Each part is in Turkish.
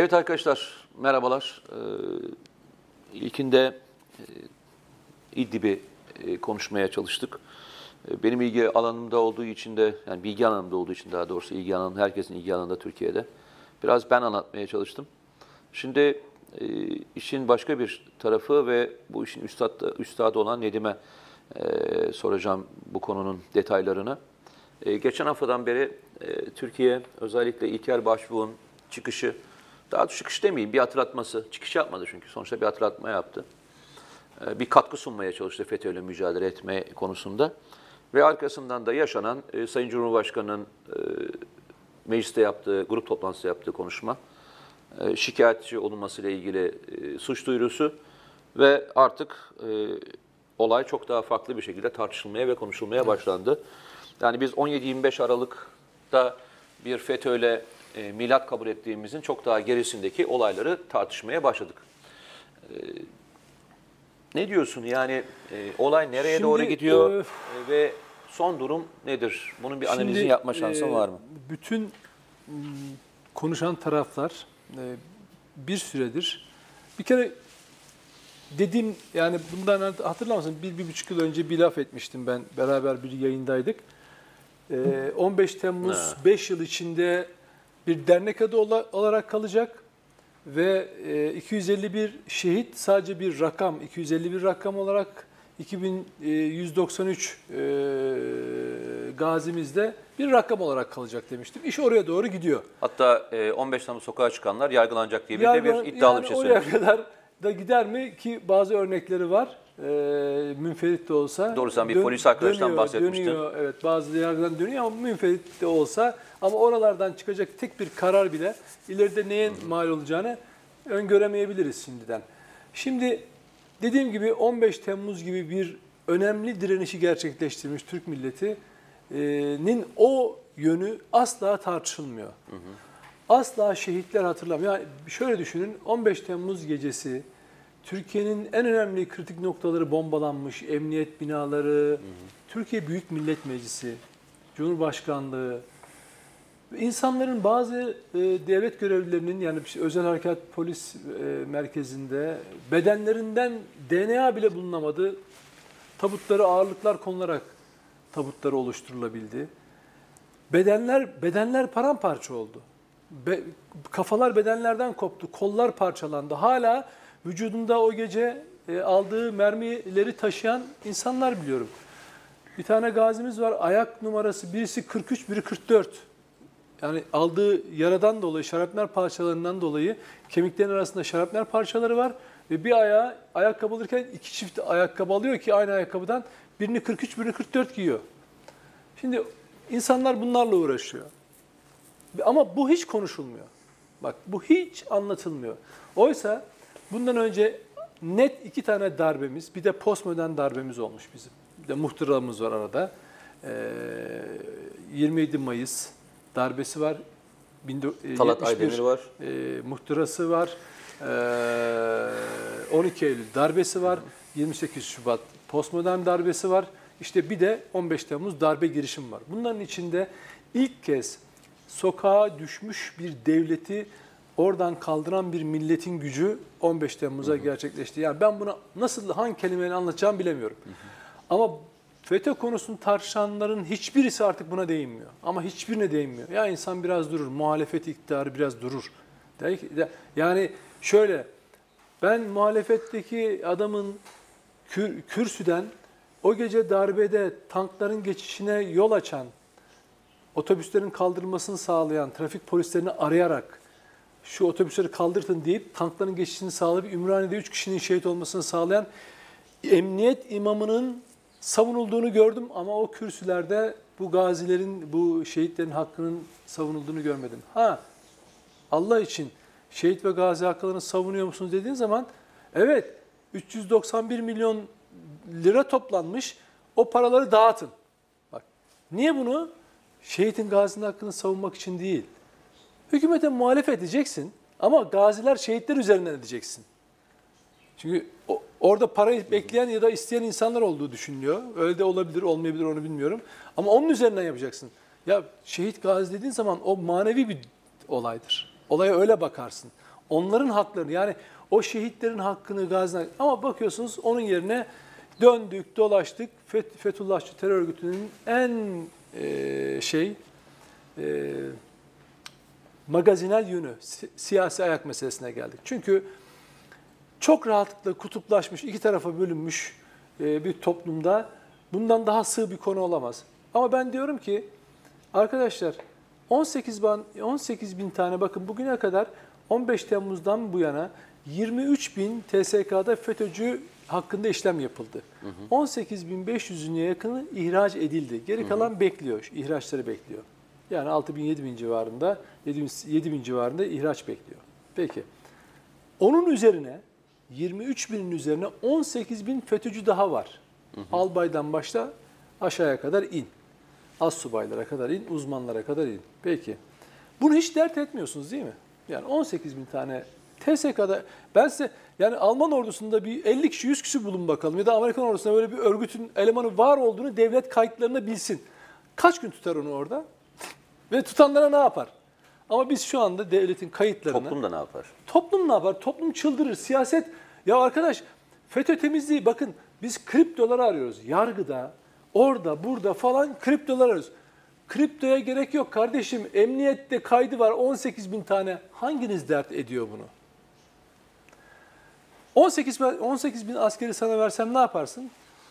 Evet arkadaşlar, merhabalar. Ee, ilkinde e, İdlib'i e, konuşmaya çalıştık. E, benim ilgi alanımda olduğu için de, yani bilgi alanımda olduğu için daha doğrusu ilgi alanım, herkesin ilgi alanında Türkiye'de. Biraz ben anlatmaya çalıştım. Şimdi e, işin başka bir tarafı ve bu işin üstad, üstadı olan Nedim'e e, soracağım bu konunun detaylarını. Geçen haftadan beri Türkiye özellikle İlker Başbuğ'un çıkışı, daha çıkış demeyeyim bir hatırlatması, çıkış yapmadı çünkü sonuçta bir hatırlatma yaptı. E, bir katkı sunmaya çalıştı FETÖ'yle mücadele etme konusunda. Ve arkasından da yaşanan e, Sayın Cumhurbaşkanı'nın e, mecliste yaptığı, grup toplantısı yaptığı konuşma, e, şikayetçi olunmasıyla ilgili suç duyurusu ve artık olay çok daha farklı bir şekilde tartışılmaya ve konuşulmaya başlandı. Yani biz 17-25 Aralık'ta bir FETÖ'yle e, milat kabul ettiğimizin çok daha gerisindeki olayları tartışmaya başladık. E, ne diyorsun? Yani e, olay nereye Şimdi, doğru gidiyor e, e, ve son durum nedir? Bunun bir analizini Şimdi, yapma şansın e, var mı? Bütün m, konuşan taraflar e, bir süredir bir kere dediğim yani bundan hatırlar mısın? Bir, bir buçuk yıl önce bir laf etmiştim ben. Beraber bir yayındaydık. E, 15 Temmuz Ha. 5 yıl içinde bir dernek adı ola- olarak kalacak ve e, 251 şehit sadece bir rakam, 251 rakam olarak 2193 e, gazimizde bir rakam olarak kalacak demiştim. İş oraya doğru gidiyor. Hatta e, 15 Temmuz sokağa çıkanlar yargılanacak diye bir de Yargı- bir iddialı yani bir şey oraya söylemiş. kadar da gider mi ki bazı örnekleri var. E, münferit de olsa. Doğru, sen bir polis arkadaştan bahsetmiştin. Dönüyor, evet bazı yargıdan dönüyor ama münferit de olsa ama oralardan çıkacak tek bir karar bile ileride neye mal olacağını öngöremeyebiliriz şimdiden. Şimdi dediğim gibi 15 Temmuz gibi bir önemli direnişi gerçekleştirmiş Türk milletinin o yönü asla tartışılmıyor. Asla şehitler hatırlamıyor. Yani şöyle düşünün 15 Temmuz gecesi Türkiye'nin en önemli kritik noktaları bombalanmış, emniyet binaları, Türkiye Büyük Millet Meclisi, Cumhurbaşkanlığı, İnsanların bazı e, devlet görevlilerinin yani bir özel harekat polis e, merkezinde bedenlerinden DNA bile bulunamadı. Tabutları ağırlıklar konularak tabutları oluşturulabildi. Bedenler bedenler paramparça oldu. Be- kafalar bedenlerden koptu, kollar parçalandı. Hala vücudunda o gece e, aldığı mermileri taşıyan insanlar biliyorum. Bir tane gazimiz var. Ayak numarası birisi 43, biri 44. Yani aldığı yaradan dolayı, şarapnel parçalarından dolayı kemiklerin arasında şarapnel parçaları var. Ve bir ayağı ayakkabı alırken iki çift ayakkabı alıyor ki aynı ayakkabıdan birini 43, birini 44 giyiyor. Şimdi insanlar bunlarla uğraşıyor. Ama bu hiç konuşulmuyor. Bak bu hiç anlatılmıyor. Oysa bundan önce net iki tane darbemiz, bir de postmodern darbemiz olmuş bizim. Bir de muhtıramız var arada. Ee, 27 Mayıs darbesi var. 19- Talat 71, Aydemir var. E, muhtırası var. Ee, 12 Eylül darbesi var. 28 Şubat postmodern darbesi var. İşte bir de 15 Temmuz darbe girişimi var. Bunların içinde ilk kez sokağa düşmüş bir devleti oradan kaldıran bir milletin gücü 15 Temmuz'a gerçekleşti. Yani ben buna nasıl hangi kelimeyle anlatacağımı bilemiyorum. Ama FETÖ konusunu tartışanların hiçbirisi artık buna değinmiyor. Ama hiçbirine değinmiyor. Ya insan biraz durur, muhalefet iktidarı biraz durur. Yani şöyle, ben muhalefetteki adamın kür, kürsüden o gece darbede tankların geçişine yol açan, otobüslerin kaldırılmasını sağlayan, trafik polislerini arayarak şu otobüsleri kaldırtın deyip tankların geçişini sağlayıp Ümraniye'de 3 kişinin şehit olmasını sağlayan emniyet imamının savunulduğunu gördüm ama o kürsülerde bu gazilerin, bu şehitlerin hakkının savunulduğunu görmedim. Ha, Allah için şehit ve gazi haklarını savunuyor musunuz dediğin zaman evet 391 milyon lira toplanmış o paraları dağıtın. Bak niye bunu? Şehitin gazinin hakkını savunmak için değil. Hükümete muhalefet edeceksin ama gaziler şehitler üzerinden edeceksin. Çünkü orada parayı bekleyen ya da isteyen insanlar olduğu düşünülüyor. Öyle de olabilir, olmayabilir onu bilmiyorum. Ama onun üzerinden yapacaksın. Ya şehit gazi dediğin zaman o manevi bir olaydır. Olaya öyle bakarsın. Onların haklarını yani o şehitlerin hakkını gazına ama bakıyorsunuz onun yerine döndük, dolaştık. Fet- Fethullahçı terör örgütünün en e, şey e, magazinel yönü, si- siyasi ayak meselesine geldik. Çünkü çok rahatlıkla kutuplaşmış, iki tarafa bölünmüş e, bir toplumda bundan daha sığ bir konu olamaz. Ama ben diyorum ki arkadaşlar 18 bin, 18 bin tane bakın bugüne kadar 15 Temmuz'dan bu yana 23 bin TSK'da FETÖ'cü hakkında işlem yapıldı. 18.500'üne yakını ihraç edildi. Geri kalan bekliyor, ihraçları bekliyor. Yani 6 bin, 7 bin civarında, 7 bin, 7 bin civarında ihraç bekliyor. Peki. Onun üzerine 23 binin üzerine 18 bin FETÖ'cü daha var. Albaydan başla aşağıya kadar in. Az subaylara kadar in, uzmanlara kadar in. Peki. Bunu hiç dert etmiyorsunuz değil mi? Yani 18 bin tane TSK'da ben size yani Alman ordusunda bir 50 kişi 100 kişi bulun bakalım ya da Amerikan ordusunda böyle bir örgütün elemanı var olduğunu devlet kayıtlarında bilsin. Kaç gün tutar onu orada? Ve tutanlara ne yapar? Ama biz şu anda devletin kayıtlarını... Toplum da ne yapar? Toplum ne yapar? Toplum çıldırır. Siyaset ya arkadaş FETÖ temizliği bakın biz kriptoları arıyoruz. Yargıda, orada, burada falan kriptolar arıyoruz. Kriptoya gerek yok kardeşim. Emniyette kaydı var 18 bin tane. Hanginiz dert ediyor bunu? 18, bin- 18 bin askeri sana versem ne yaparsın?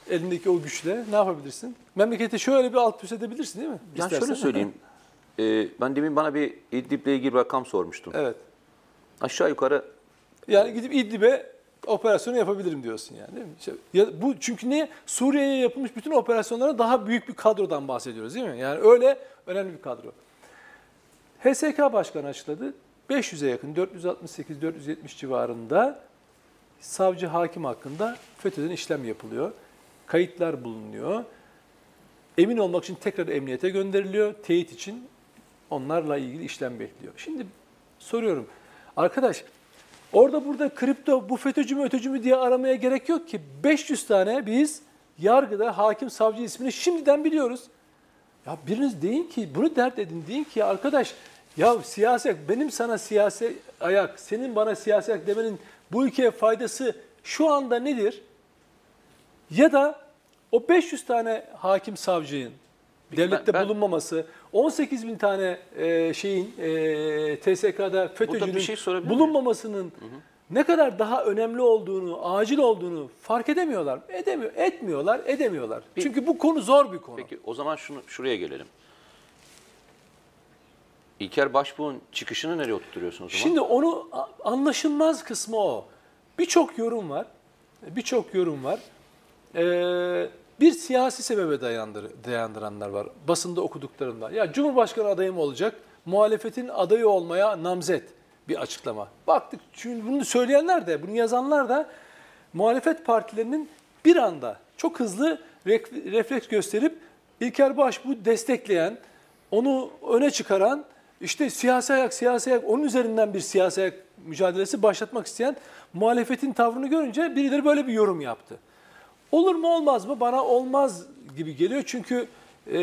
Elindeki o güçle ne yapabilirsin? Memlekete şöyle bir alt üst edebilirsin değil mi? Yani İstersen. şöyle söyleyeyim. Ee, ben demin bana bir İdlib'le ilgili bir rakam sormuştun. Evet. Aşağı yukarı Yani gidip İdlib'e operasyonu yapabilirim diyorsun yani değil mi? İşte ya bu çünkü niye Suriye'ye yapılmış bütün operasyonlara daha büyük bir kadrodan bahsediyoruz değil mi? Yani öyle önemli bir kadro. HSK Başkanı açıkladı. 500'e yakın 468-470 civarında savcı hakim hakkında FETÖ'den işlem yapılıyor. Kayıtlar bulunuyor. Emin olmak için tekrar emniyete gönderiliyor. Teyit için onlarla ilgili işlem bekliyor. Şimdi soruyorum. Arkadaş orada burada kripto bu FETÖ'cü mü ötöcü mü diye aramaya gerek yok ki. 500 tane biz yargıda hakim savcı ismini şimdiden biliyoruz. Ya biriniz deyin ki bunu dert edin deyin ki arkadaş ya siyaset benim sana siyasi ayak senin bana siyasi ayak demenin bu ülkeye faydası şu anda nedir? Ya da o 500 tane hakim savcının devlette ben- bulunmaması, 18 bin tane e, şeyin e, TSK'da FETÖ'cünün şey sorabilir miyim? bulunmamasının ne kadar daha önemli olduğunu, acil olduğunu fark edemiyorlar. Edemiyor, etmiyorlar, edemiyorlar. Çünkü bu konu zor bir konu. Peki o zaman şunu şuraya gelelim. İlker Başbuğ'un çıkışını nereye oturtuyorsunuz? Şimdi onu anlaşılmaz kısmı o. Birçok yorum var. Birçok yorum var. Ee, bir siyasi sebebe dayandır, dayandıranlar var. Basında okuduklarımda. Ya Cumhurbaşkanı adayım olacak. Muhalefetin adayı olmaya namzet bir açıklama. Baktık çünkü bunu söyleyenler de, bunu yazanlar da muhalefet partilerinin bir anda çok hızlı refleks gösterip İlker Başbuğ destekleyen, onu öne çıkaran, işte siyasi ayak, siyasi ayak, onun üzerinden bir siyasi ayak mücadelesi başlatmak isteyen muhalefetin tavrını görünce birileri böyle bir yorum yaptı. Olur mu olmaz mı? Bana olmaz gibi geliyor. Çünkü e,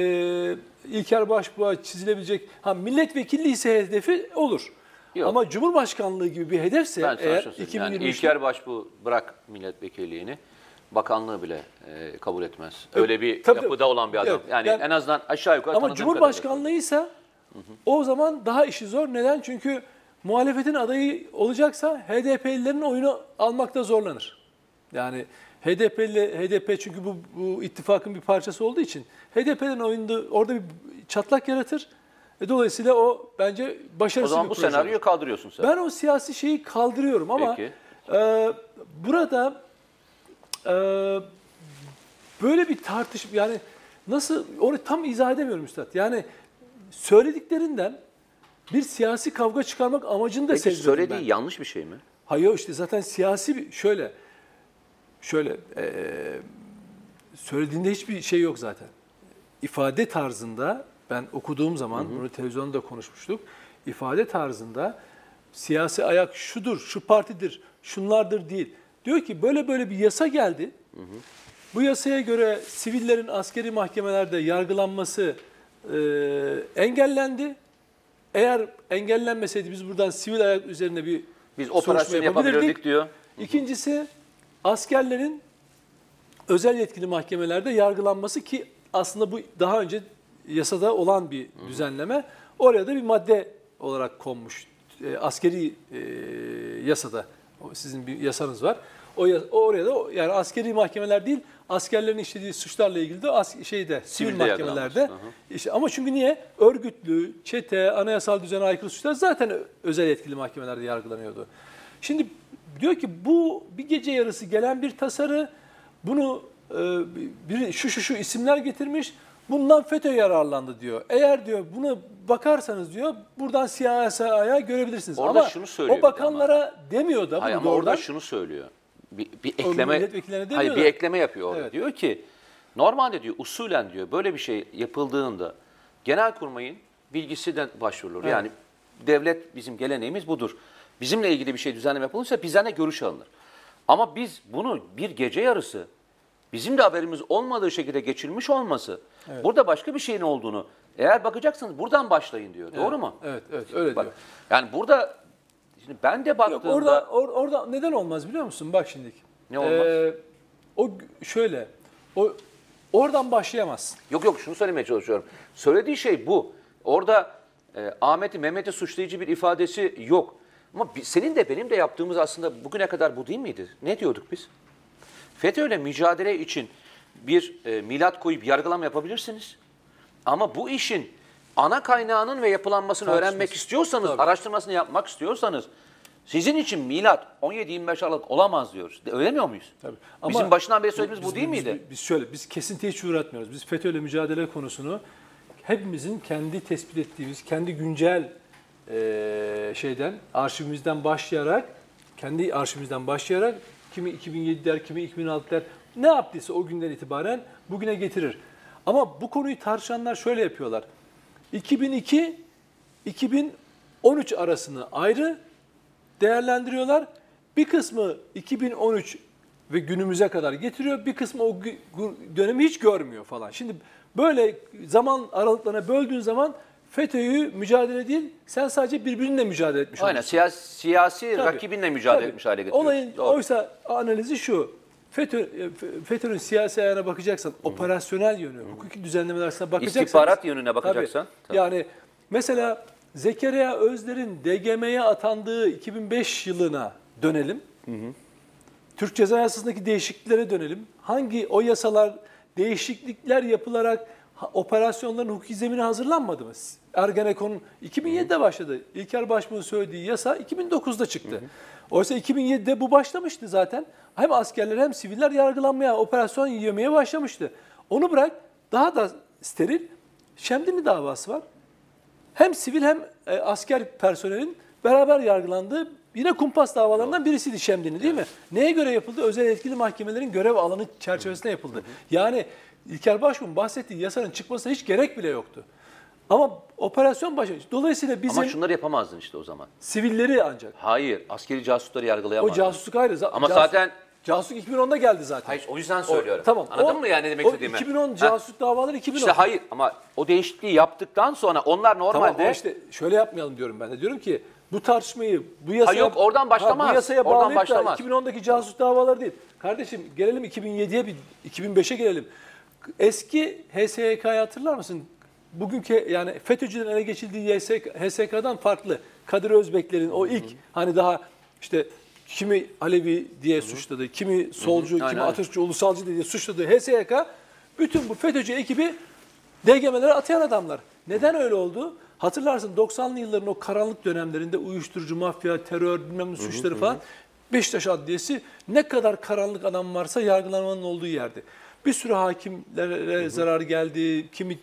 İlker Başbuğ'a çizilebilecek, ha milletvekilliği ise hedefi olur. Yok. Ama Cumhurbaşkanlığı gibi bir hedefse ben sana eğer söyleyeyim. Yani 2023'te İlker Başbuğ bırak milletvekilliğini, bakanlığı bile e, kabul etmez. Öyle bir tabii, yapıda olan bir adam. evet. yani, Yani- en azından aşağı yukarı Ama Cumhurbaşkanlığıysa o zaman daha işi zor. Neden? Çünkü muhalefetin adayı olacaksa HDP'lilerin oyunu almakta zorlanır. Yani HDP'li HDP çünkü bu, bu ittifakın bir parçası olduğu için HDP'nin oyunda orada bir çatlak yaratır. E, dolayısıyla o bence başarısız O zaman bir bu proje senaryoyu kaldırıyorsun sen. Ben o siyasi şeyi kaldırıyorum ama Peki. e, burada e, böyle bir tartışma yani nasıl onu tam izah edemiyorum üstad. Yani söylediklerinden bir siyasi kavga çıkarmak amacını da Peki söylediği ben. yanlış bir şey mi? Hayır işte zaten siyasi bir şöyle şöyle e, söylediğinde hiçbir şey yok zaten. İfade tarzında ben okuduğum zaman bunu televizyonda da konuşmuştuk. İfade tarzında siyasi ayak şudur, şu partidir, şunlardır değil. Diyor ki böyle böyle bir yasa geldi. Bu yasaya göre sivillerin askeri mahkemelerde yargılanması e, engellendi. Eğer engellenmeseydi biz buradan sivil ayak üzerine bir Biz operasyon yapabilirdik diyor. İkincisi askerlerin özel yetkili mahkemelerde yargılanması ki aslında bu daha önce yasada olan bir düzenleme. Oraya da bir madde olarak konmuş. E, askeri e, yasada sizin bir yasanız var. O, ya- o oraya da yani askeri mahkemeler değil, askerlerin işlediği suçlarla ilgili de as, şeyde sivil Sivilde mahkemelerde. İşte ama çünkü niye? Örgütlü, çete, anayasal düzene aykırı suçlar zaten özel yetkili mahkemelerde yargılanıyordu. Şimdi diyor ki bu bir gece yarısı gelen bir tasarı, bunu e, bir şu şu şu isimler getirmiş, bundan FETÖ yararlandı diyor. Eğer diyor bunu bakarsanız diyor buradan siyasi ayağı görebilirsiniz. Orada ama şunu söylüyor o bakanlara demiyor da Hayır ama orada şunu söylüyor. Bir, bir ekleme Hayır bir da. ekleme yapıyor orada. Evet. Diyor ki normalde diyor usulen diyor böyle bir şey yapıldığında genelkurmayın bilgisinden başvurulur. Evet. Yani devlet bizim geleneğimiz budur. Bizimle ilgili bir şey düzenleme yapılırsa bizden de görüş alınır. Ama biz bunu bir gece yarısı bizim de haberimiz olmadığı şekilde geçirmiş olması burada başka bir şeyin olduğunu eğer bakacaksanız buradan başlayın diyor. Doğru mu? Evet, evet öyle Bak, diyor. yani burada şimdi ben de Yok, baktığımda orada or- orada neden olmaz biliyor musun? Bak şimdi. Ne olmaz? o g- şöyle. O oradan başlayamazsın. Yok yok şunu söylemeye çalışıyorum. Söylediği şey bu. Orada e, Ahmet'i, Mehmet'i suçlayıcı bir ifadesi yok. Ama senin de benim de yaptığımız aslında bugüne kadar bu değil miydi? Ne diyorduk biz? FETÖ'yle mücadele için bir e, milat koyup yargılama yapabilirsiniz. Ama bu işin ana kaynağının ve yapılanmasını Tartışması. öğrenmek istiyorsanız, Tabii. araştırmasını yapmak istiyorsanız sizin için milat 17-25 Aralık olamaz diyoruz. De- Öyle mi muyuz? Tabii. Bizim başından beri söylediğimiz bu biz- değil biz- miydi? Biz, şöyle, biz kesinti hiç uğratmıyoruz. Biz FETÖ'yle mücadele konusunu hepimizin kendi tespit ettiğimiz, kendi güncel eee, şeyden, arşivimizden başlayarak, kendi arşivimizden başlayarak kimi 2007 der, kimi 2006 der, ne yaptıysa o günden itibaren bugüne getirir. Ama bu konuyu tartışanlar şöyle yapıyorlar. 2002 2013 arasını ayrı değerlendiriyorlar. Bir kısmı 2013 ve günümüze kadar getiriyor. Bir kısmı o dönemi hiç görmüyor falan. Şimdi böyle zaman aralıklarına böldüğün zaman FETÖ'yü mücadele değil, sen sadece birbirinle mücadele etmiş Aynen oluyorsun. siyasi, siyasi Tabii, rakibinle mücadele tabii. etmiş hale getiriyorsun. Olayın Doğru. oysa analizi şu. FETÖ, e, FETÖ'nün siyasi ayağına bakacaksan, operasyonel yönü, hukuki düzenlemeler arasına bakacaksan. İstihbarat yönüne bakacaksan, Tabii. tabii. Yani mesela Zekeriya Özler'in DGM'ye atandığı 2005 yılına dönelim. Türk Ceza Yasası'ndaki değişikliklere dönelim. Hangi o yasalar değişiklikler yapılarak operasyonların hukuki zemini hazırlanmadı mı? Ergenekon'un 2007'de başladı. İlker Başbuğ'un söylediği yasa 2009'da çıktı. Oysa 2007'de bu başlamıştı zaten. Hem askerler hem siviller yargılanmaya, operasyon yemeye başlamıştı. Onu bırak daha da steril Şemdinli davası var. Hem sivil hem e, asker personelin beraber yargılandığı yine kumpas davalarından birisiydi Şemdinli değil mi? Neye göre yapıldı? Özel yetkili mahkemelerin görev alanı çerçevesinde yapıldı. Yani İlker Başbuğ'un bahsettiği yasanın çıkmasına hiç gerek bile yoktu. Ama operasyon başlamış. Dolayısıyla bizim Ama şunları yapamazdın işte o zaman. sivilleri ancak. Hayır, askeri casusları O yargılayamazdın. casusluk ayrı. Ama casus- zaten Casusluk 2010'da geldi zaten. hayır, o yüzden söylüyorum. O- tamam. Anladın O- mı yani ne demek o istediğimi? 2010 Ha, casusluk davaları 2010. İşte hayır ama o değişikliği yaptıktan sonra onlar Tamam normalde ama işte şöyle yapmayalım diyorum ben de. Diyorum ki bu tartışmayı bu yasaya... yok, oradan başlamaz. Ha, bu yasaya Oradan da başlamaz. 2010'daki casus davaları değil. Kardeşim gelelim 2007'ye, bir 2005'e gelelim. Eski HSYK'yı hatırlar mısın? Bugünkü yani FETÖ'cülerin ele geçildiği HSK'dan farklı. Kadir Özbeklerin o ilk hani daha işte kimi Alevi diye suçladı, kimi solcu, Aynen, kimi aynen. Atatürkçü, ulusalcı diye suçladığı HSYK bütün bu FETÖ'cü ekibi DGM'lere atayan adamlar. Neden öyle oldu? Hatırlarsın 90'lı yılların o karanlık dönemlerinde uyuşturucu, mafya, terör, bilmem ne suçları falan Beşiktaş Adliyesi ne kadar karanlık adam varsa yargılanmanın olduğu yerdi. Bir sürü hakimlere zarar geldi, kimi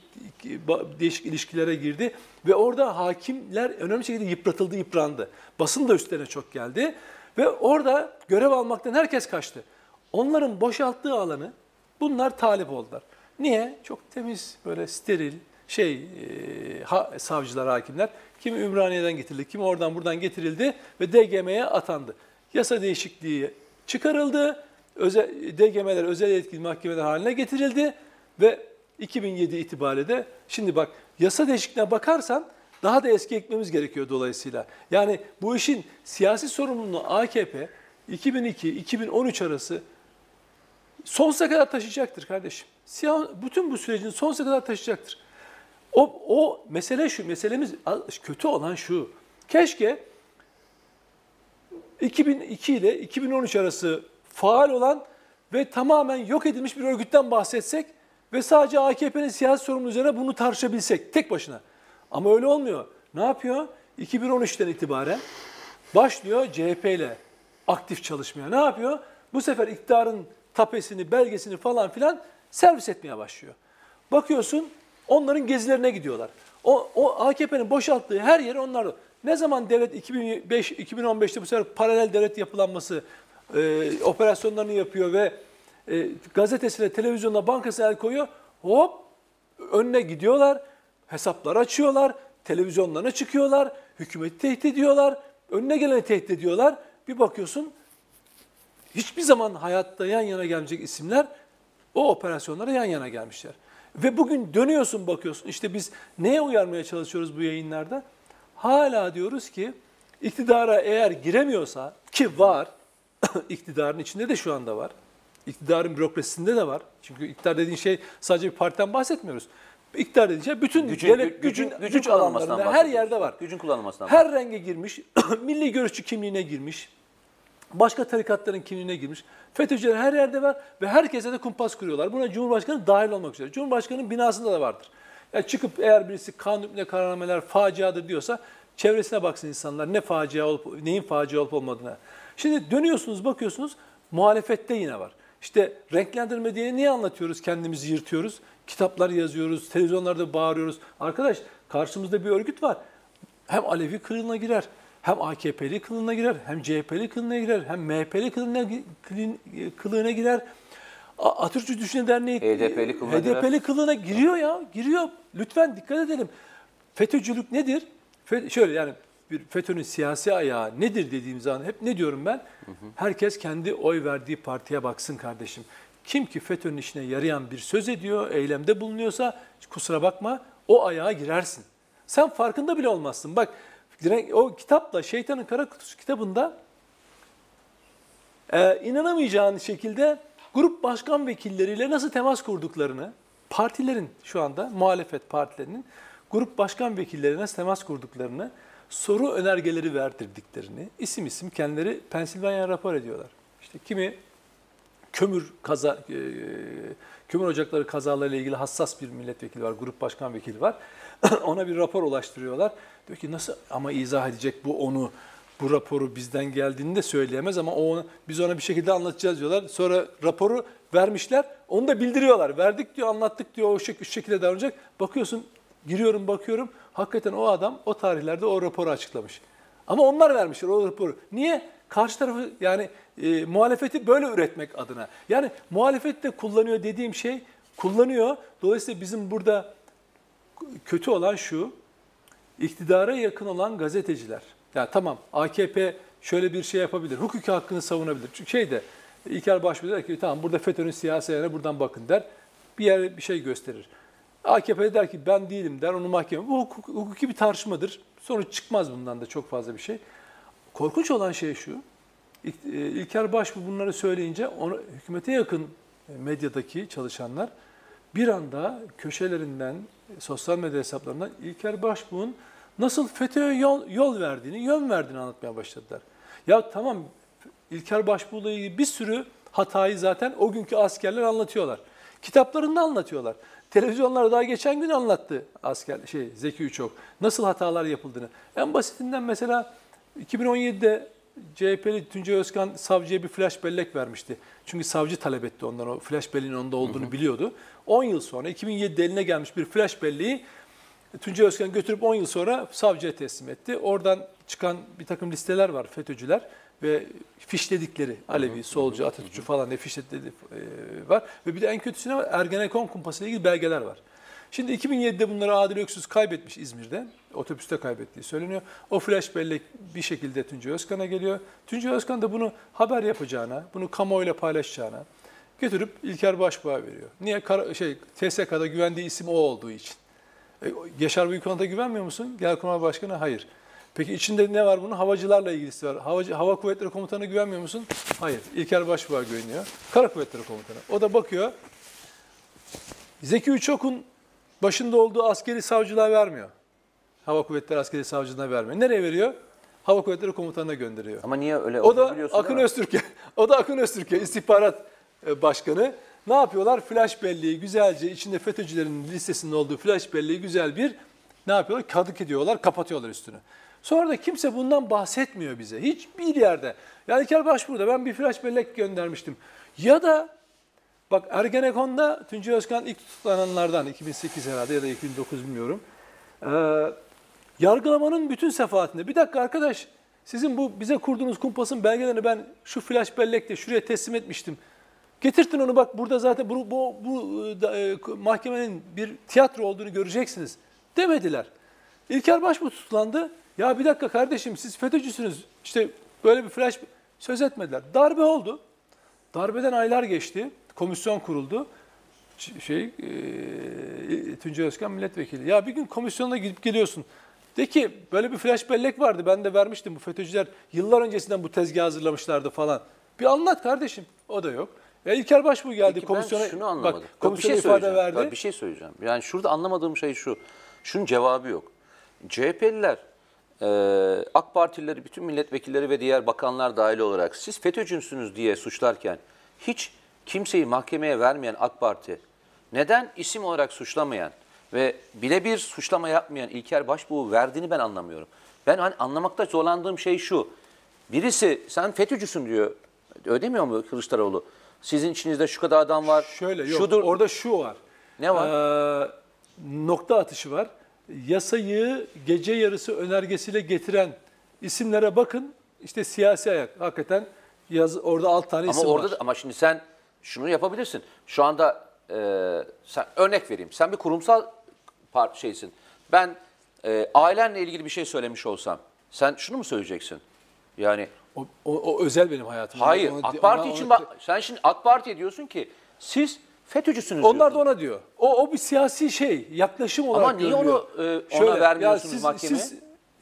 değişik ilişkilere girdi ve orada hakimler önemli şekilde yıpratıldı, yıprandı. Basın da üstlerine çok geldi ve orada görev almaktan herkes kaçtı. Onların boşalttığı alanı bunlar talip oldular. Niye? Çok temiz, böyle steril şey e, ha, savcılar, hakimler. Kimi Ümraniye'den getirildi, kimi oradan buradan getirildi ve DGM'ye atandı. Yasa değişikliği çıkarıldı. Özel, DGM'ler özel yetkili mahkemeler haline getirildi ve 2007 itibariyle de şimdi bak yasa değişikliğine bakarsan daha da eski ekmemiz gerekiyor dolayısıyla. Yani bu işin siyasi sorumluluğunu AKP 2002-2013 arası sonsuza kadar taşıyacaktır kardeşim. Siyah, bütün bu sürecin sonsuza kadar taşıyacaktır. O, o mesele şu, meselemiz kötü olan şu. Keşke 2002 ile 2013 arası faal olan ve tamamen yok edilmiş bir örgütten bahsetsek ve sadece AKP'nin siyasi sorumlu üzerine bunu tartışabilsek tek başına. Ama öyle olmuyor. Ne yapıyor? 2013'ten itibaren başlıyor CHP ile aktif çalışmaya. Ne yapıyor? Bu sefer iktidarın tapesini, belgesini falan filan servis etmeye başlıyor. Bakıyorsun onların gezilerine gidiyorlar. O, o AKP'nin boşalttığı her yeri onlar ne zaman devlet 2005 2015'te bu sefer paralel devlet yapılanması e, operasyonlarını yapıyor ve e, gazetesine, televizyonuna, bankasına el koyuyor. Hop önüne gidiyorlar, hesaplar açıyorlar, televizyonlarına çıkıyorlar, hükümeti tehdit ediyorlar, önüne geleni tehdit ediyorlar. Bir bakıyorsun hiçbir zaman hayatta yan yana gelmeyecek isimler o operasyonlara yan yana gelmişler. Ve bugün dönüyorsun bakıyorsun işte biz neye uyarmaya çalışıyoruz bu yayınlarda? Hala diyoruz ki iktidara eğer giremiyorsa ki var, iktidarın içinde de şu anda var. İktidarın bürokrasisinde de var. Çünkü iktidar dediğin şey sadece bir partiden bahsetmiyoruz. İktidar dediğin şey bütün Gücün- devlet gücün- gücün, gücün güç alanlarında her yerde var. Gücün kullanılmasından Her renge girmiş, milli görüşçü kimliğine girmiş, başka tarikatların kimliğine girmiş. FETÖ'cüler her yerde var ve herkese de kumpas kuruyorlar. Buna Cumhurbaşkanı dahil olmak üzere. Cumhurbaşkanının binasında da vardır. Yani çıkıp eğer birisi kanun hükmüne kararnameler faciadır diyorsa çevresine baksın insanlar ne facia olup neyin facia olup olmadığına. Şimdi dönüyorsunuz bakıyorsunuz muhalefette yine var. İşte renklendirme diye niye anlatıyoruz kendimizi yırtıyoruz? Kitaplar yazıyoruz, televizyonlarda bağırıyoruz. Arkadaş karşımızda bir örgüt var. Hem Alevi kılığına girer, hem AKP'li kılığına girer, hem CHP'li kılığına girer, hem MHP'li kılığına, kılığın- kılığına girer. Atatürkçü Düşünce Derneği HDP'li kılığına girer. HDP'li kılığına giriyor ya, giriyor. Lütfen dikkat edelim. FETÖ'cülük nedir? Fe- şöyle yani bir FETÖ'nün siyasi ayağı nedir dediğim zaman hep ne diyorum ben? Herkes kendi oy verdiği partiye baksın kardeşim. Kim ki FETÖ'nün işine yarayan bir söz ediyor, eylemde bulunuyorsa kusura bakma o ayağa girersin. Sen farkında bile olmazsın. Bak o kitapla Şeytanın Kara Kutusu kitabında e, inanamayacağın şekilde grup başkan vekilleriyle nasıl temas kurduklarını, partilerin şu anda muhalefet partilerinin grup başkan vekillerine temas kurduklarını, soru önergeleri verdirdiklerini isim isim kendileri Pensilvanya rapor ediyorlar. İşte kimi kömür kaza e, kömür ocakları kazalarıyla ilgili hassas bir milletvekili var, grup başkan vekili var. Ona bir rapor ulaştırıyorlar. Diyor ki nasıl ama izah edecek bu onu bu raporu bizden geldiğini de söyleyemez ama o biz ona bir şekilde anlatacağız diyorlar. Sonra raporu vermişler. Onu da bildiriyorlar. Verdik diyor, anlattık diyor. O şekilde davranacak. Bakıyorsun, giriyorum bakıyorum. Hakikaten o adam o tarihlerde o raporu açıklamış. Ama onlar vermişler o raporu. Niye? Karşı tarafı yani e, muhalefeti böyle üretmek adına. Yani muhalefet de kullanıyor dediğim şey kullanıyor. Dolayısıyla bizim burada kötü olan şu, iktidara yakın olan gazeteciler. Ya tamam AKP şöyle bir şey yapabilir, hukuki hakkını savunabilir. Çünkü şeyde İlker Başbuğ der ki tamam burada FETÖ'nün ayağına buradan bakın der. Bir yer bir şey gösterir. AKP der ki ben değilim der onu mahkeme. Bu hukuk, hukuki bir tartışmadır. Sonuç çıkmaz bundan da çok fazla bir şey. Korkunç olan şey şu. E, İlker Başbuğ bunları söyleyince onu, hükümete yakın medyadaki çalışanlar bir anda köşelerinden, sosyal medya hesaplarından İlker Başbuğ'un nasıl FETÖ'ye yol, yol verdiğini, yön verdiğini anlatmaya başladılar. Ya tamam İlker Başbuğ'la ilgili bir sürü hatayı zaten o günkü askerler anlatıyorlar. Kitaplarında anlatıyorlar. Televizyonlarda daha geçen gün anlattı asker şey Zeki Üçok nasıl hatalar yapıldığını. En basitinden mesela 2017'de CHP'li Tuncay Özkan savcıya bir flash bellek vermişti. Çünkü savcı talep etti ondan o flash belleğin onda olduğunu biliyordu. 10 yıl sonra 2007'de eline gelmiş bir flash belleği Tuncay Özkan götürüp 10 yıl sonra savcıya teslim etti. Oradan çıkan bir takım listeler var FETÖ'cüler ve fişledikleri Alevi, solcu, Atatürkçü falan diye fişledikleri e, var. Ve bir de en kötüsü ne var? Ergenekon kumpası ile ilgili belgeler var. Şimdi 2007'de bunları Adil Öksüz kaybetmiş İzmir'de. Otobüste kaybettiği söyleniyor. O flash bellek bir şekilde Tuncay Özkan'a geliyor. Tuncay Özkan da bunu haber yapacağına, bunu kamuoyuyla paylaşacağına götürüp İlker Başbuğ'a veriyor. Niye? Kara- şey, TSK'da güvendiği isim o olduğu için. E, Yaşar Büyükanıt'a güvenmiyor musun? Genelkurmay Başkanı hayır. Peki içinde ne var bunun? Havacılarla ilgisi var. Havacı, Hava Kuvvetleri Komutanı güvenmiyor musun? Hayır. İlker Başbuğ'a güveniyor. Kara Kuvvetleri Komutanı. O da bakıyor. Zeki Uçok'un başında olduğu askeri savcılığa vermiyor. Hava Kuvvetleri Askeri Savcılığına vermiyor. Nereye veriyor? Hava Kuvvetleri Komutanı'na gönderiyor. Ama niye öyle O da Akın? Öztürk'e. O da Akın Öztürk'e istihbarat e, başkanı. Ne yapıyorlar? Flash belleği güzelce içinde FETÖ'cülerin listesinde olduğu flash belleği güzel bir ne yapıyorlar? Kadık ediyorlar, kapatıyorlar üstünü. Sonra da kimse bundan bahsetmiyor bize. Hiçbir yerde. Yani İlker Başbuğ'da ben bir flash bellek göndermiştim. Ya da bak Ergenekon'da Tuncay Özkan ilk tutuklananlardan 2008 herhalde ya da 2009 bilmiyorum. Ee, yargılamanın bütün sefahatinde bir dakika arkadaş sizin bu bize kurduğunuz kumpasın belgelerini ben şu flash bellekte şuraya teslim etmiştim. Getirtin onu bak burada zaten bu, bu, bu e, da, e, mahkemenin bir tiyatro olduğunu göreceksiniz demediler. İlker Başbuğ tutuklandı. Ya bir dakika kardeşim siz FETÖ'cüsünüz. İşte böyle bir flash söz etmediler. Darbe oldu. Darbeden aylar geçti. Komisyon kuruldu. Şey, e, Tuncay Özkan milletvekili. Ya bir gün komisyona gidip geliyorsun. De ki böyle bir flash bellek vardı. Ben de vermiştim bu FETÖ'cüler. Yıllar öncesinden bu tezgahı hazırlamışlardı falan. Bir anlat kardeşim. O da yok. Ya İlker Başbuğ geldi Peki komisyona. ben şunu anlamadım. Bak komisyona ifade söyleyeceğim. verdi. Bak, bir şey söyleyeceğim. Yani şurada anlamadığım şey şu. Şunun cevabı yok. CHP'liler, e, AK Partilileri, bütün milletvekilleri ve diğer bakanlar dahil olarak siz FETÖ'cüsünüz diye suçlarken hiç kimseyi mahkemeye vermeyen AK Parti neden isim olarak suçlamayan ve birebir suçlama yapmayan İlker Başbuğ'u verdiğini ben anlamıyorum. Ben hani anlamakta zorlandığım şey şu. Birisi sen FETÖ'cüsün diyor. Öyle demiyor mu Kılıçdaroğlu? Sizin içinizde şu kadar adam var. Şöyle yok. Şudur. Orada şu var. Ne var? Ee, nokta atışı var. Yasayı gece yarısı önergesiyle getiren isimlere bakın. İşte siyasi ayak. Hakikaten yaz, orada alt tane Ama isim orada var. ama şimdi sen şunu yapabilirsin. Şu anda e, sen örnek vereyim. Sen bir kurumsal part şeysin. Ben e, ailenle ilgili bir şey söylemiş olsam sen şunu mu söyleyeceksin? Yani O, o, o özel benim hayatım. hayır Onu- AK Parti ona- için ona- bak sen şimdi AK Parti'ye diyorsun ki siz FETÖ'cüsünüz Onlar da diyorsun. ona diyor. O, o bir siyasi şey, yaklaşım olarak niye görülüyor. onu, e, ona vermiyorsunuz mahkemeye?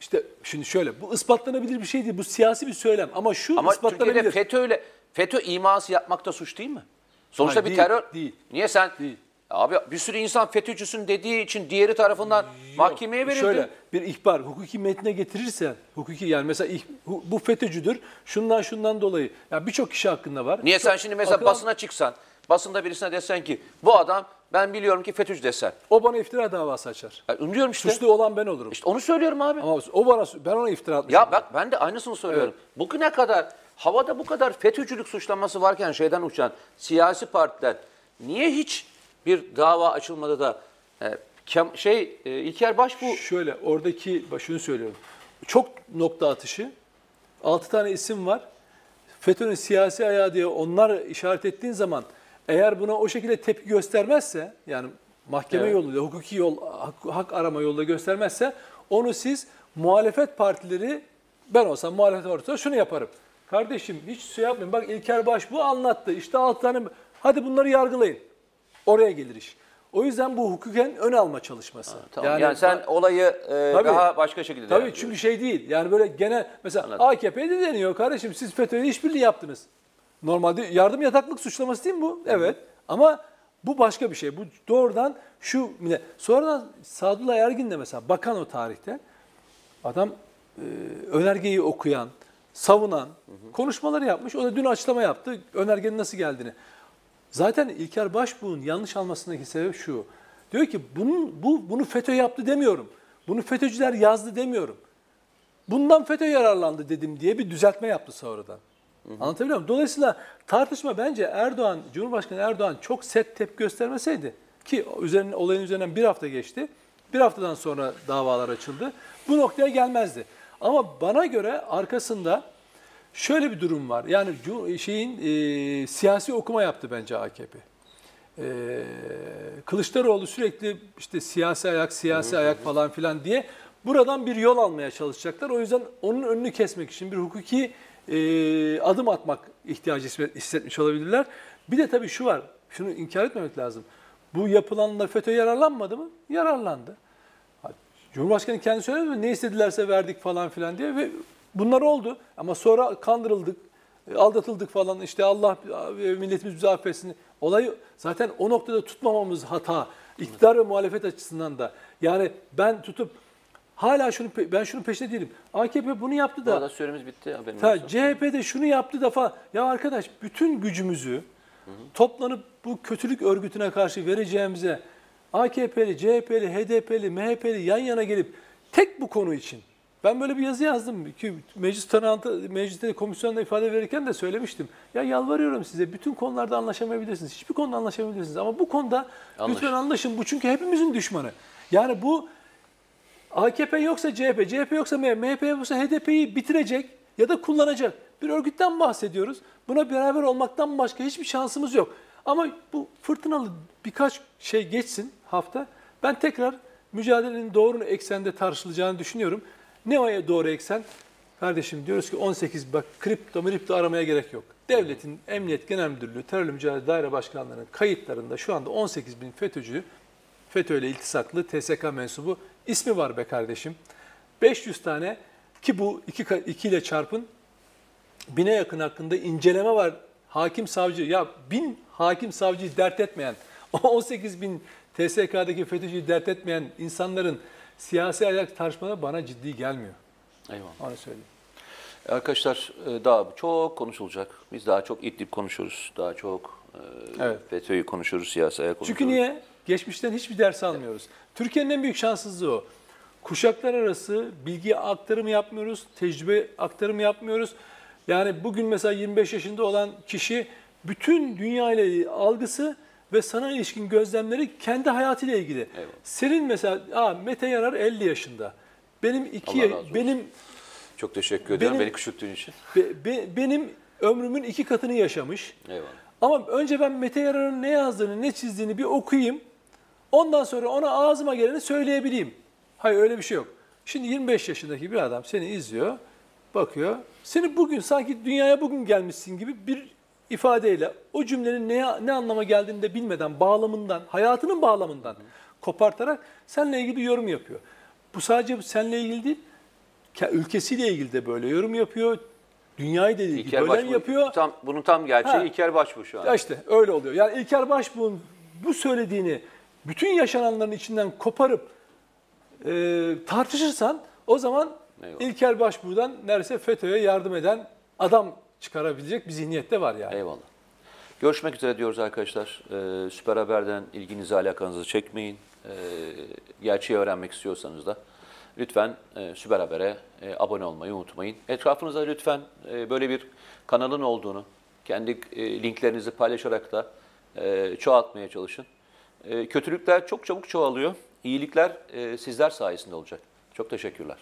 işte şimdi şöyle, bu ispatlanabilir bir şey değil. Bu siyasi bir söylem. Ama şu Ama ispatlanabilir. Türkiye'de FETÖ'yle FETÖ iması yapmakta suç değil mi? Sonuçta Hayır, bir değil, terör. değil. Niye sen Değil. Abi bir sürü insan FETÖ'cüsün dediği için diğeri tarafından mahkemeye verildi. Şöyle bir ihbar hukuki metne getirirsen hukuki yani mesela bu FETÖ'cüdür şundan şundan dolayı ya birçok kişi hakkında var. Niye Çok sen şimdi mesela akıl- basına çıksan, basında birisine desen ki bu adam ben biliyorum ki FETÖ'cü desen. o bana iftira davası açar. Yani diyorum işte. Suçlu olan ben olurum. İşte onu söylüyorum abi. Ama o bana ben ona iftira atmışım. Ya bak ben de aynısını söylüyorum. Bugüne kadar havada bu kadar FETÖ'cülük suçlaması varken şeyden uçan siyasi partiler niye hiç bir dava açılmadı da e, Kem- şey e, İlker Başbuğ Şöyle oradaki bak şunu söylüyorum. Çok nokta atışı. 6 tane isim var. FETÖ'nün siyasi ayağı diye onlar işaret ettiğin zaman eğer buna o şekilde tepki göstermezse yani mahkeme Evet. yoluyla, hukuki yol, hak, hak arama yoluyla göstermezse onu siz muhalefet partileri ben olsam muhalefet partisi şunu yaparım. Kardeşim hiç şey yapmayın. Bak İlker Başbuğ anlattı. İşte 6 tane hadi bunları yargılayın. Oraya gelir iş. O yüzden bu hukuken ön alma çalışması. Tamam. Yani, sen ba- olayı e, Tabii. daha başka şekilde Tabii çünkü şey değil. Yani böyle genel mesela Anladım. AKP'de deniyor kardeşim siz FETÖ'yle işbirliği yaptınız. Normalde yardım yataklık suçlaması değil mi bu? Evet. Ama bu başka bir şey. Bu doğrudan şu sonradan Sadullah Ergin de mesela bakan o tarihte adam e, önergeyi okuyan, savunan konuşmaları yapmış. O da dün açıklama yaptı önergenin nasıl geldiğini. Zaten İlker Başbuğ'un yanlış almasındaki sebep şu. Diyor ki bunun, bu, bunu FETÖ yaptı demiyorum. Bunu FETÖ'cüler yazdı demiyorum. Bundan FETÖ yararlandı dedim diye bir düzeltme yaptı sonradan. Anlatabiliyor muyum? Dolayısıyla tartışma bence Erdoğan, Cumhurbaşkanı Erdoğan çok set tepki göstermeseydi ki üzerine, olayın üzerinden bir hafta geçti. Bir haftadan sonra davalar açıldı. Bu noktaya gelmezdi. Ama bana göre arkasında şöyle bir durum var. Yani şeyin e, siyasi okuma yaptı bence AKP. Ee, Kılıçdaroğlu sürekli işte siyasi ayak, siyasi ayak falan filan diye buradan bir yol almaya çalışacaklar. O yüzden onun önünü kesmek için bir hukuki e, adım atmak ihtiyacı hisset- hissetmiş olabilirler. Bir de tabii şu var, şunu inkar etmemek lazım. Bu yapılanlar FETÖ yararlanmadı mı? Yararlandı. Cumhurbaşkanı kendi söyledi mi? Ne istedilerse verdik falan filan diye ve bunlar oldu. Ama sonra kandırıldık, e, aldatıldık falan. İşte Allah e, milletimiz bizi affetsin. Olayı zaten o noktada tutmamamız hata. İktidar ve muhalefet açısından da. Yani ben tutup hala şunu ben şunun peşinde değilim. AKP bunu yaptı Bu da arada süremiz bitti. Ta, olsun. CHP'de şunu yaptı da falan. Ya arkadaş bütün gücümüzü toplanıp bu kötülük örgütüne karşı vereceğimize AKP'li, CHP'li, HDP'li, MHP'li yan yana gelip tek bu konu için ben böyle bir yazı yazdım ki meclis tanıntı, mecliste komisyonda ifade verirken de söylemiştim. Ya yalvarıyorum size bütün konularda anlaşamayabilirsiniz. Hiçbir konuda anlaşamayabilirsiniz ama bu konuda Anlaşın. lütfen anlaşın. Bu çünkü hepimizin düşmanı. Yani bu AKP yoksa CHP, CHP yoksa MHP, MHP yoksa HDP'yi bitirecek ya da kullanacak bir örgütten bahsediyoruz. Buna beraber olmaktan başka hiçbir şansımız yok. Ama bu fırtınalı birkaç şey geçsin hafta. Ben tekrar mücadelenin doğru eksende tartışılacağını düşünüyorum. Ne o doğru eksen? Kardeşim diyoruz ki 18 bak kripto mripto aramaya gerek yok. Devletin Emniyet Genel Müdürlüğü Terörle Mücadele Daire Başkanlığı'nın kayıtlarında şu anda 18 bin FETÖ'cü FETÖ ile iltisaklı TSK mensubu ismi var be kardeşim. 500 tane ki bu 2 iki, iki ile çarpın bine yakın hakkında inceleme var. Hakim savcı ya bin hakim savcıyı dert etmeyen 18 bin TSK'daki FETÖ'cüyü dert etmeyen insanların siyasi ayak tartışmaları bana ciddi gelmiyor. Eyvallah. Onu söyleyeyim. Arkadaşlar e, daha çok konuşulacak. Biz daha çok İdlib konuşuyoruz. Daha çok e, Evet. FETÖ'yü konuşuyoruz, siyasaya konuşuyoruz. Çünkü niye? Geçmişten hiçbir ders almıyoruz. Türkiye'nin en büyük şanssızlığı o. Kuşaklar arası bilgi aktarımı yapmıyoruz, tecrübe aktarımı yapmıyoruz. Yani bugün mesela 25 yaşında olan kişi bütün dünya ile algısı ve sana ilişkin gözlemleri kendi hayatıyla ilgili. Eyvallah. Senin mesela aa, Mete Yarar 50 yaşında. Benim iki benim Çok teşekkür ederim beni küçülttüğün için. be- be- benim ömrümün iki katını yaşamış. Eyvallah. Ama önce ben Mete Yarar'ın ne yazdığını, ne çizdiğini bir okuyayım. Ondan sonra ona ağzıma geleni söyleyebileyim. Hayır öyle bir şey yok. Şimdi 25 yaşındaki bir adam seni izliyor, bakıyor. Seni bugün sanki dünyaya bugün gelmişsin gibi bir ifadeyle o cümlenin ne, ne anlama geldiğini de bilmeden, bağlamından, hayatının bağlamından kopartarak seninle ilgili yorum yapıyor. Bu sadece seninle ilgili değil, ke- ülkesiyle ilgili de böyle yorum yapıyor. Dünyayı da ilgili İlker böyle Başbuğ, yapıyor. Tam, bunun tam gerçeği Ha. İlker Başbuğ şu an. İşte öyle oluyor. Yani İlker Başbuğ'un bu söylediğini bütün yaşananların içinden koparıp e, tartışırsan o zaman Eyvallah. İlker Başbuğ'dan neredeyse FETÖ'ye yardım eden adam çıkarabilecek bir zihniyette var yani. Eyvallah. Görüşmek üzere diyoruz arkadaşlar. Ee, Süper Haber'den ilginizi alakanızı çekmeyin. Ee, gerçeği öğrenmek istiyorsanız da lütfen e, Süper Haber'e e, abone olmayı unutmayın. Etrafınızda lütfen e, böyle bir kanalın olduğunu, kendi e, linklerinizi paylaşarak da e, çoğaltmaya çalışın. E, kötülükler çok çabuk çoğalıyor. İyilikler e, sizler sayesinde olacak. Çok teşekkürler.